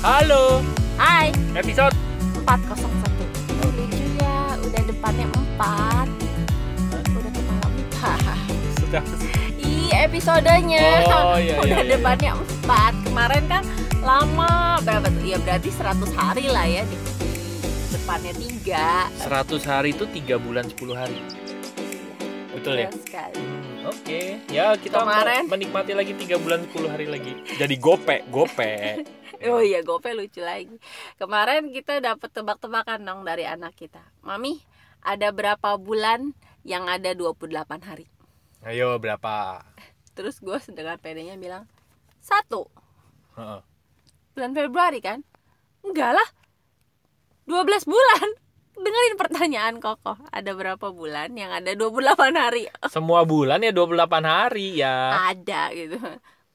Halo, Hai, episode 401 Ih, Lucu ya, udah depannya 4 Udah kepala 4 sudah Ih, episodenya Oh, iya, Udah iya, iya. depannya 4 Kemarin kan lama berapa tuh? Ya berarti 100 hari lah ya di Depannya 3 100 hari itu 3 bulan 10 hari. Betul ya? sekali Hmm, Oke, ya kita Kemarin. menikmati lagi 3 bulan 10 hari lagi. Jadi gope, gope. Oh iya, gope lucu lagi Kemarin kita dapet tebak-tebakan dong dari anak kita Mami, ada berapa bulan yang ada 28 hari? Ayo berapa? Terus gue dengan pedenya bilang Satu Heeh. bulan Februari kan? Enggak lah 12 bulan Dengerin pertanyaan Koko Ada berapa bulan yang ada 28 hari? Semua bulan ya 28 hari ya. Ada gitu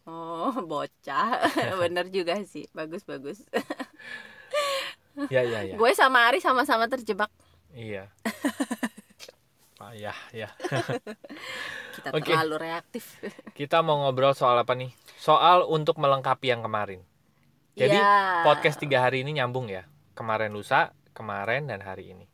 Oh bocah Bener juga sih Bagus-bagus Ya ya ya. Gue sama Ari sama-sama terjebak Iya. Payah ya. Kita Oke. terlalu reaktif Kita mau ngobrol soal apa nih? Soal untuk melengkapi yang kemarin. Jadi Ya. podcast tiga hari ini nyambung ya. Kemarin lusa, kemarin dan hari ini.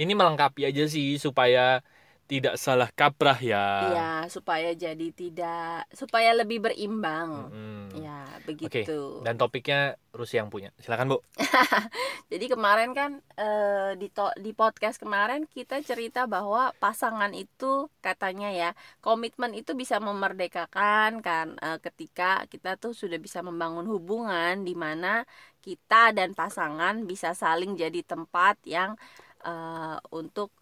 Ini melengkapi aja sih supaya tidak salah kaprah ya. Iya supaya jadi tidak Supaya lebih berimbang Mm-mm. Ya Oke. begitu Dan topiknya Rusi yang punya. Silakan bu. Jadi kemarin kan eh, di to- di podcast kemarin kita cerita bahwa pasangan itu katanya ya komitmen itu bisa memerdekakan kan eh, ketika kita tuh sudah bisa membangun hubungan di mana kita dan pasangan bisa saling jadi tempat yang eh, untuk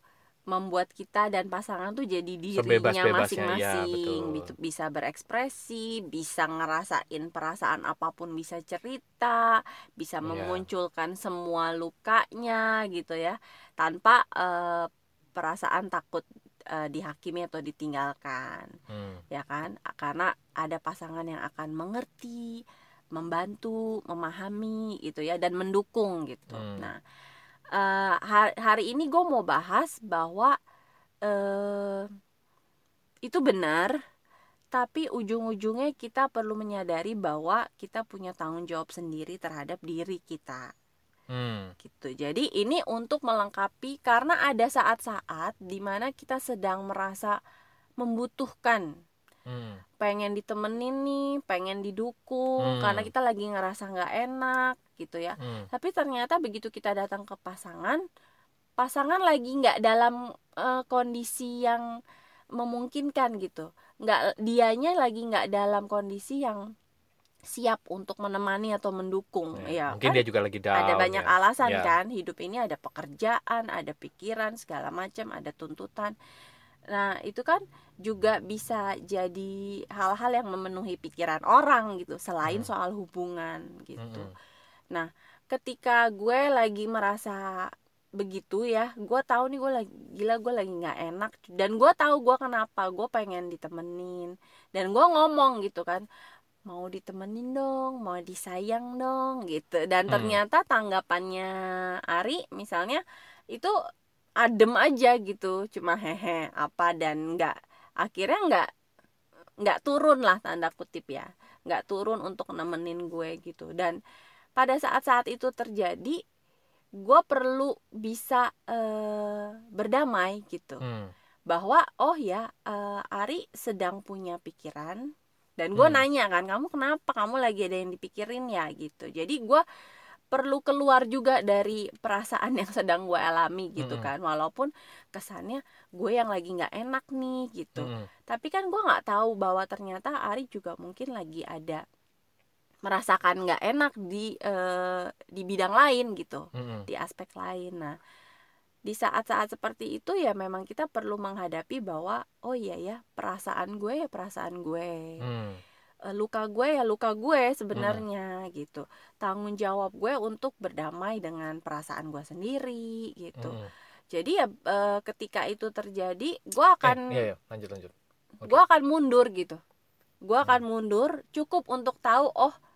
membuat kita dan pasangan tuh jadi dirinya Sebebas-bebasnya, ya, masing-masing betul. Gitu, bisa berekspresi bisa ngerasain perasaan apa pun bisa cerita bisa Iya. memunculkan semua lukanya gitu ya tanpa eh, perasaan takut eh, dihakimi atau ditinggalkan Hmm. ya kan karena ada pasangan yang akan mengerti membantu memahami gitu ya dan mendukung gitu Hmm. nah har- hari ini gue mau bahas bahwa eh itu benar tapi ujung-ujungnya kita perlu menyadari bahwa kita punya tanggung jawab sendiri terhadap diri kita Hmm. gitu. Jadi ini untuk melengkapi karena ada saat-saat di mana kita sedang merasa membutuhkan, Hmm. pengen ditemenin nih, pengen didukung, Hmm. karena kita lagi ngerasa nggak enak gitu ya. Hmm. Tapi ternyata begitu kita datang ke pasangan, pasangan lagi nggak dalam eh, kondisi yang memungkinkan gitu, nggak dianya lagi nggak dalam kondisi yang siap untuk menemani atau mendukung, ya Mungkin kan? dia juga lagi down. ada banyak ya. alasan Ya. kan hidup ini ada pekerjaan ada pikiran segala macam ada tuntutan nah itu kan juga bisa jadi hal-hal yang memenuhi pikiran orang gitu selain Hmm. soal hubungan gitu Mm-mm. ketika gue lagi merasa begitu ya gue tahu nih gue lagi gila gue lagi nggak enak dan gue tahu gue kenapa gue pengen ditemenin dan gue ngomong gitu kan mau ditemenin dong mau disayang dong gitu dan Hmm. ternyata tanggapannya Ari misalnya itu adem aja gitu cuma hehe apa dan nggak akhirnya nggak nggak turun lah tanda kutip ya nggak turun untuk nemenin gue gitu dan pada saat-saat itu terjadi gue perlu bisa eh, berdamai gitu Hmm. bahwa oh ya eh, Ari sedang punya pikiran dan gue Hmm. nanya kan kamu kenapa kamu lagi ada yang dipikirin ya gitu jadi gue perlu keluar juga dari perasaan yang sedang gue alami gitu Mm-mm. kan walaupun kesannya gue yang lagi nggak enak nih gitu Mm-mm. tapi kan gue nggak tahu bahwa ternyata Ari juga mungkin lagi ada merasakan nggak enak di eh, di bidang lain gitu Mm-mm. di aspek lain. Nah, di saat-saat seperti itu ya memang kita perlu menghadapi bahwa oh iya ya perasaan gue ya perasaan gue, Hmm. Eh, luka gue ya luka gue sebenarnya gitu. Tanggung jawab gue untuk berdamai dengan perasaan gue sendiri gitu. Mm-mm. Jadi ya eh, ketika itu terjadi, gue Eh, akan iya, iya. lanjut lanjut. Oke. gue akan mundur gitu. Gue akan mundur cukup untuk tahu oh Hmm.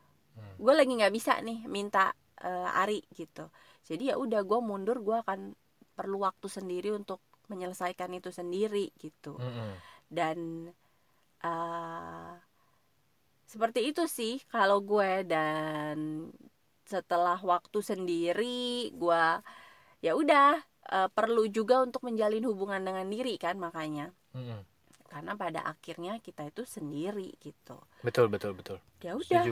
Gue lagi nggak bisa nih minta eh, Ari gitu. Jadi ya udah gue mundur gue akan perlu waktu sendiri untuk menyelesaikan itu sendiri gitu. Mm-mm. dan eh, seperti itu sih kalau gue. Dan setelah waktu sendiri gue ya udah eh, perlu juga untuk menjalin hubungan dengan diri kan makanya. Mm-mm. karena pada akhirnya kita itu sendiri gitu. Betul betul betul. Ya udah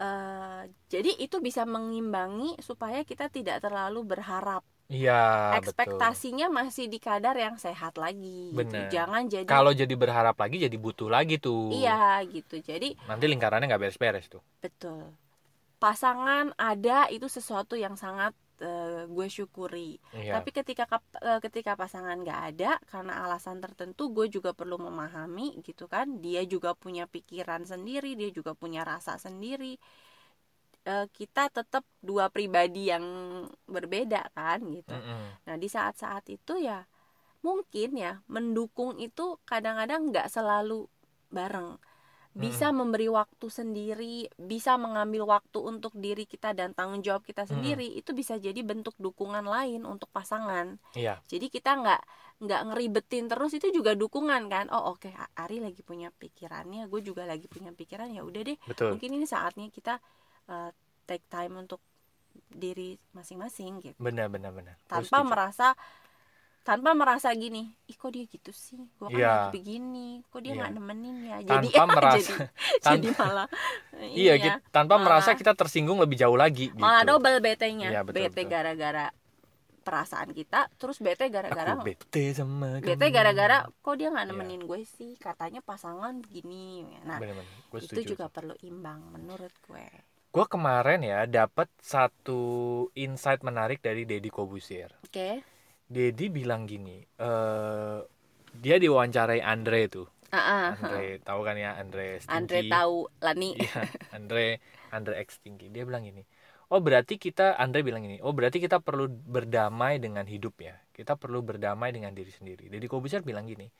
eh, jadi itu bisa mengimbangi supaya kita tidak terlalu berharap. Iya betul. Ekspektasinya masih di kadar yang sehat lagi gitu. Bener. jangan jadi kalau jadi berharap lagi jadi butuh lagi tuh. Iya gitu. Jadi nanti lingkarannya nggak beres-beres tuh. Betul. Pasangan ada itu sesuatu yang sangat eh, gue syukuri. Iya. Tapi ketika eh, ketika pasangan nggak ada karena alasan tertentu gue juga perlu memahami gitu kan. Dia juga punya pikiran sendiri dia juga punya rasa sendiri. Eh, kita tetap dua pribadi yang berbeda kan gitu. Mm-mm. Nah, di saat-saat itu ya mungkin ya mendukung itu kadang-kadang nggak selalu bareng. Bisa memberi waktu sendiri, bisa mengambil waktu untuk diri kita dan tanggung jawab kita sendiri, itu bisa jadi bentuk dukungan lain untuk pasangan. iya. Jadi kita nggak nggak ngeribetin terus itu juga dukungan kan. Oh oke, Ari lagi punya pikirannya, gue juga lagi punya pikiran ya udah deh. betul. Mungkin ini saatnya kita uh, take time untuk diri masing-masing gitu. Benar benar benar. Tanpa merasa tanpa merasa gini ih kok dia gitu sih? Gua kan Iya. lagi begini kok dia Iya. nggak nemenin ya? Jadi tanpa merasa jadi, tan- jadi malah iya ya, gitu. Tanpa malah- merasa kita tersinggung lebih jauh lagi gitu. malah double bete-nya. Iya, betul, bete gara-gara perasaan kita terus bete gara-gara bete sama bete gara-gara kok dia nggak Iya. nemenin gue sih? Katanya pasangan begini nah Bener-bener, gua itu setuju juga perlu imbang menurut gue. Gue kemarin ya dapat satu insight menarik dari Deddy Kobusir oke Deddy bilang gini eh dia diwawancarai Andre tuh ah. Andre tahu kan ya Andre Stinky Andre tahu Lani Iya, Andre Andre X Stinky. Dia bilang gini, oh berarti kita Andre bilang ini, oh berarti kita perlu berdamai dengan hidup ya. Kita perlu berdamai dengan diri sendiri. Jadi Kobusier bilang gini,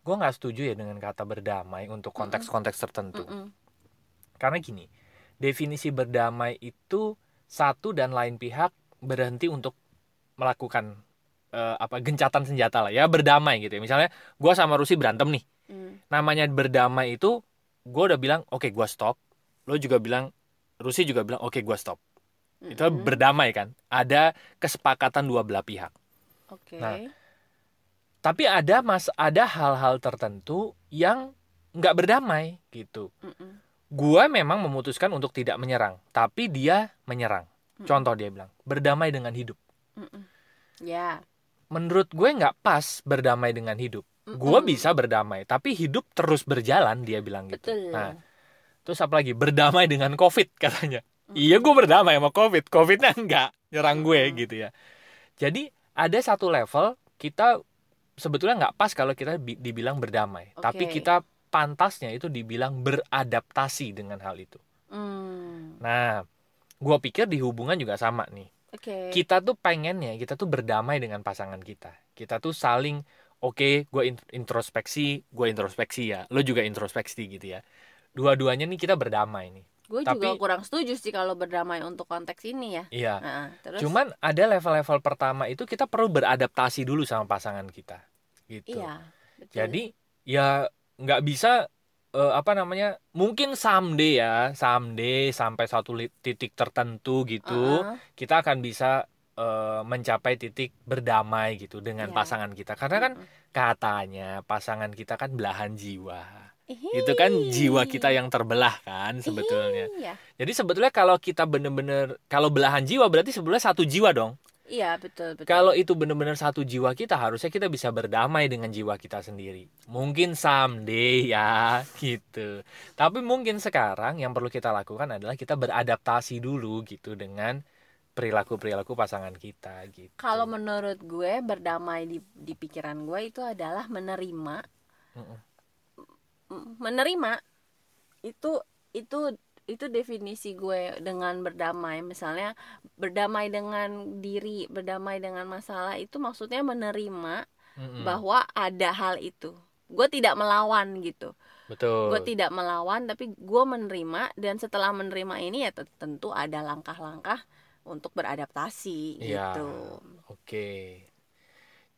gue nggak setuju ya dengan kata berdamai untuk konteks-konteks tertentu. Mm-mm. Karena gini, definisi berdamai itu satu dan lain pihak berhenti untuk melakukan eh, apa gencatan senjata lah ya berdamai gitu ya. Misalnya gue sama Rusi berantem nih Mm. namanya berdamai itu gue udah bilang oke gua stop lo juga bilang Rusi juga bilang oke gua stop itu Mm-mm. berdamai kan ada kesepakatan dua belah pihak Oke. Nah, tapi ada mas ada hal-hal tertentu yang nggak berdamai gitu Mm-mm. gue memang memutuskan untuk tidak menyerang tapi dia menyerang contoh dia bilang berdamai dengan hidup Mm-mm. Ya. Menurut gue nggak pas berdamai dengan hidup gue Mm-mm. bisa berdamai tapi hidup terus berjalan dia bilang gitu Betul. nah Terus apa lagi? Berdamai dengan COVID katanya. Mm. Iya gue berdamai sama COVID. COVIDnya enggak nyerang gue Mm. gitu ya. Jadi ada satu level kita sebetulnya nggak pas kalau kita bi- dibilang berdamai. Oke. Tapi kita pantasnya itu dibilang beradaptasi dengan hal itu. Hmm. Nah, gue pikir di hubungan juga sama nih. Oke. Kita tuh pengennya kita tuh berdamai dengan pasangan kita. Kita tuh saling oke, gue introspeksi, gue introspeksi ya. Lo juga introspeksi gitu ya. Dua-duanya nih kita berdamai nih. Gue juga kurang setuju sih kalau berdamai untuk konteks ini ya. Iya. Nah, terus Cuman ada level-level pertama itu kita perlu beradaptasi dulu sama pasangan kita, gitu. iya. Betul. Jadi ya nggak bisa eh, apa namanya? Mungkin someday ya, someday sampai satu titik tertentu gitu, Uh-uh. kita akan bisa eh, mencapai titik berdamai gitu dengan Iya. pasangan kita. Karena kan katanya pasangan kita kan belahan jiwa. Ihi. Itu kan jiwa kita yang terbelah kan sebetulnya. Iya. Jadi sebetulnya kalau kita bener-bener kalau belahan jiwa berarti sebetulnya satu jiwa dong. Iya, betul, betul. Kalau itu benar-benar satu jiwa kita, harusnya kita bisa berdamai dengan jiwa kita sendiri. Mungkin someday ya, gitu. Tapi mungkin sekarang yang perlu kita lakukan adalah kita beradaptasi dulu gitu dengan perilaku-perilaku pasangan kita gitu. Kalau menurut gue berdamai di di pikiran gue itu adalah menerima Mm-mm. m- menerima itu itu itu definisi gue dengan berdamai misalnya berdamai dengan diri berdamai dengan masalah itu maksudnya menerima Mm-mm. bahwa ada hal itu gue tidak melawan gitu Betul. gue tidak melawan tapi gue menerima dan setelah menerima ini ya te- tentu ada langkah-langkah untuk beradaptasi Iya. gitu Oke.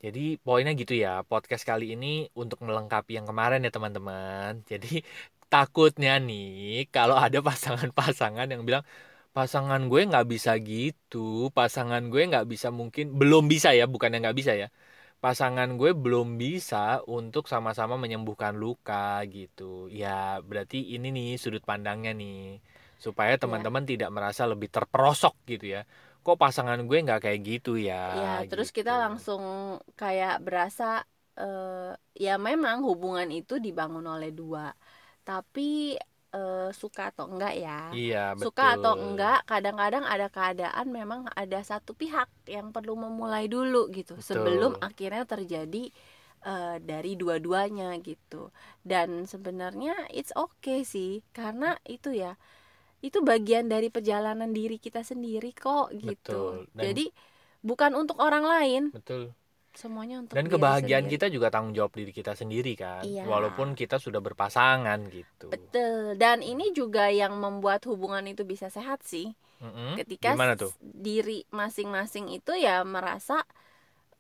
Jadi poinnya gitu ya, podcast kali ini untuk melengkapi yang kemarin ya teman-teman. Jadi takutnya nih kalau ada pasangan-pasangan yang bilang pasangan gue nggak bisa gitu pasangan gue nggak bisa mungkin belum bisa ya bukan yang nggak bisa ya pasangan gue belum bisa untuk sama-sama menyembuhkan luka gitu ya berarti ini nih sudut pandangnya nih supaya Iya. teman-teman tidak merasa lebih terperosok gitu ya kok pasangan gue nggak kayak gitu ya Ya, terus gitu. kita langsung kayak berasa eh, ya memang hubungan itu dibangun oleh dua. Tapi eh, suka atau enggak ya? iya Suka atau betul. enggak, kadang-kadang ada keadaan memang ada satu pihak yang perlu memulai dulu gitu Betul. sebelum akhirnya terjadi eh, dari dua-duanya gitu. Dan sebenarnya it's okay sih karena itu ya itu bagian dari perjalanan diri kita sendiri kok gitu. Betul. Dan- Jadi bukan untuk orang lain, betul semuanya untuk dan kebahagiaan sendiri. kita juga tanggung jawab diri kita sendiri kan Iya. walaupun kita sudah berpasangan gitu Betul. Dan ini juga yang membuat hubungan itu bisa sehat sih. Mm-mm. Ketika gimana tuh diri masing-masing itu ya merasa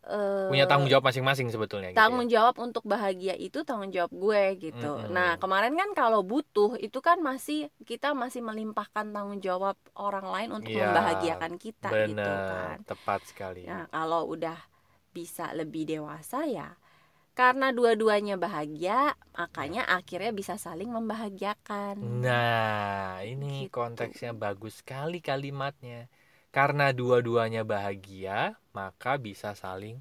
eh, punya tanggung jawab masing-masing sebetulnya gitu ya. tanggung jawab untuk bahagia itu tanggung jawab gue gitu. Mm-mm. Nah, kemarin kan kalau butuh itu kan masih kita masih melimpahkan tanggung jawab orang lain untuk Iya, membahagiakan kita gitu benar kan. tepat sekali Nah, kalau udah bisa lebih dewasa ya karena dua-duanya bahagia, makanya akhirnya bisa saling membahagiakan. Nah, ini Gitu. konteksnya bagus sekali kalimatnya. Karena dua-duanya bahagia, maka bisa saling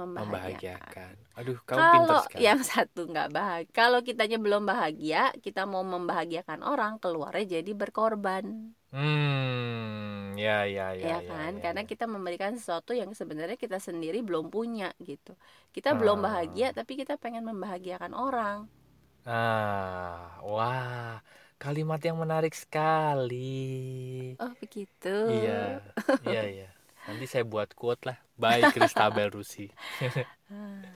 membahagiakan. Aduh, kamu pintar Kalau sekali. yang satu nggak bahagia, kalau kitanya belum bahagia, kita mau membahagiakan orang, keluarnya jadi berkorban, Hmm, ya ya ya ya. kan? ya, Karena ya. kita memberikan sesuatu yang sebenarnya kita sendiri belum punya gitu. Kita belum Ah. bahagia, tapi kita pengen membahagiakan orang. Ah, wah, kalimat yang menarik sekali. Oh begitu. Iya, iya, iya. Nanti saya buat quote lah. Baik, Kristabel Rusi.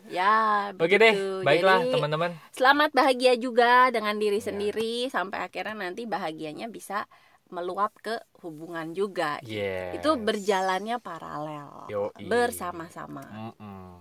Ya, Oke deh, begitu. baiklah teman-teman. Selamat bahagia juga dengan diri Ya. sendiri sampai akhirnya nanti bahagianya bisa meluap ke hubungan juga. Yes. Itu berjalannya paralel, Yoi. bersama-sama. Mm-mm.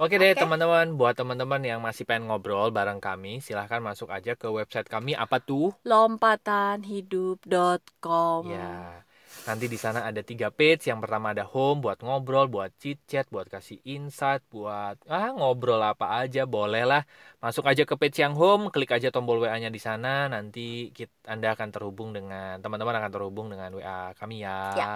Oke deh Oke. teman-teman, buat teman-teman yang masih pengen ngobrol bareng kami, silahkan masuk aja ke website kami apa tuh? Lompatanhidup.com. Ya, nanti di sana ada tiga page. Yang pertama ada home buat ngobrol, buat chit chat, buat kasih insight, buat ah ngobrol apa aja boleh lah. Masuk aja ke page yang home, klik aja tombol WA-nya di sana. Nanti kit- Anda akan terhubung dengan teman-teman akan terhubung dengan WA kami ya. Ya.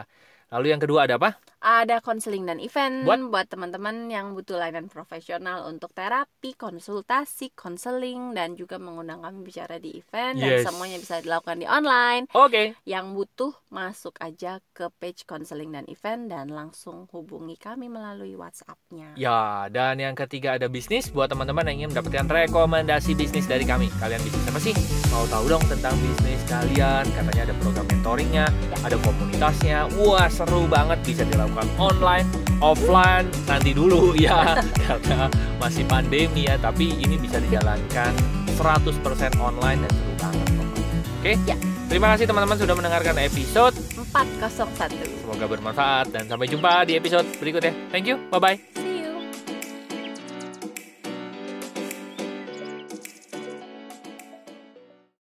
Lalu yang kedua ada apa? Ada konseling dan event Buat? buat, teman-teman yang butuh layanan profesional untuk terapi, konsultasi, konseling dan juga mengundang kami bicara di event Yes. dan semuanya bisa dilakukan di online. Oke. Yang butuh masuk aja ke page konseling dan event dan langsung hubungi kami melalui WhatsApp-nya. Ya, dan yang ketiga ada bisnis buat teman-teman yang ingin mendapatkan rekomendasi bisnis dari kami. Kalian bisnis apa sih? Mau tahu dong tentang bisnis kalian? Katanya ada program mentoringnya, ada komunitasnya. Wah, seru banget bisa dilakukan online, offline. Nanti dulu ya, karena masih pandemi ya. Tapi ini bisa dijalankan 100% online dan seru banget pokoknya. Oke? Ya. Terima kasih teman-teman sudah mendengarkan episode. 401. Semoga bermanfaat dan sampai jumpa di episode berikutnya. Thank you. Bye-bye.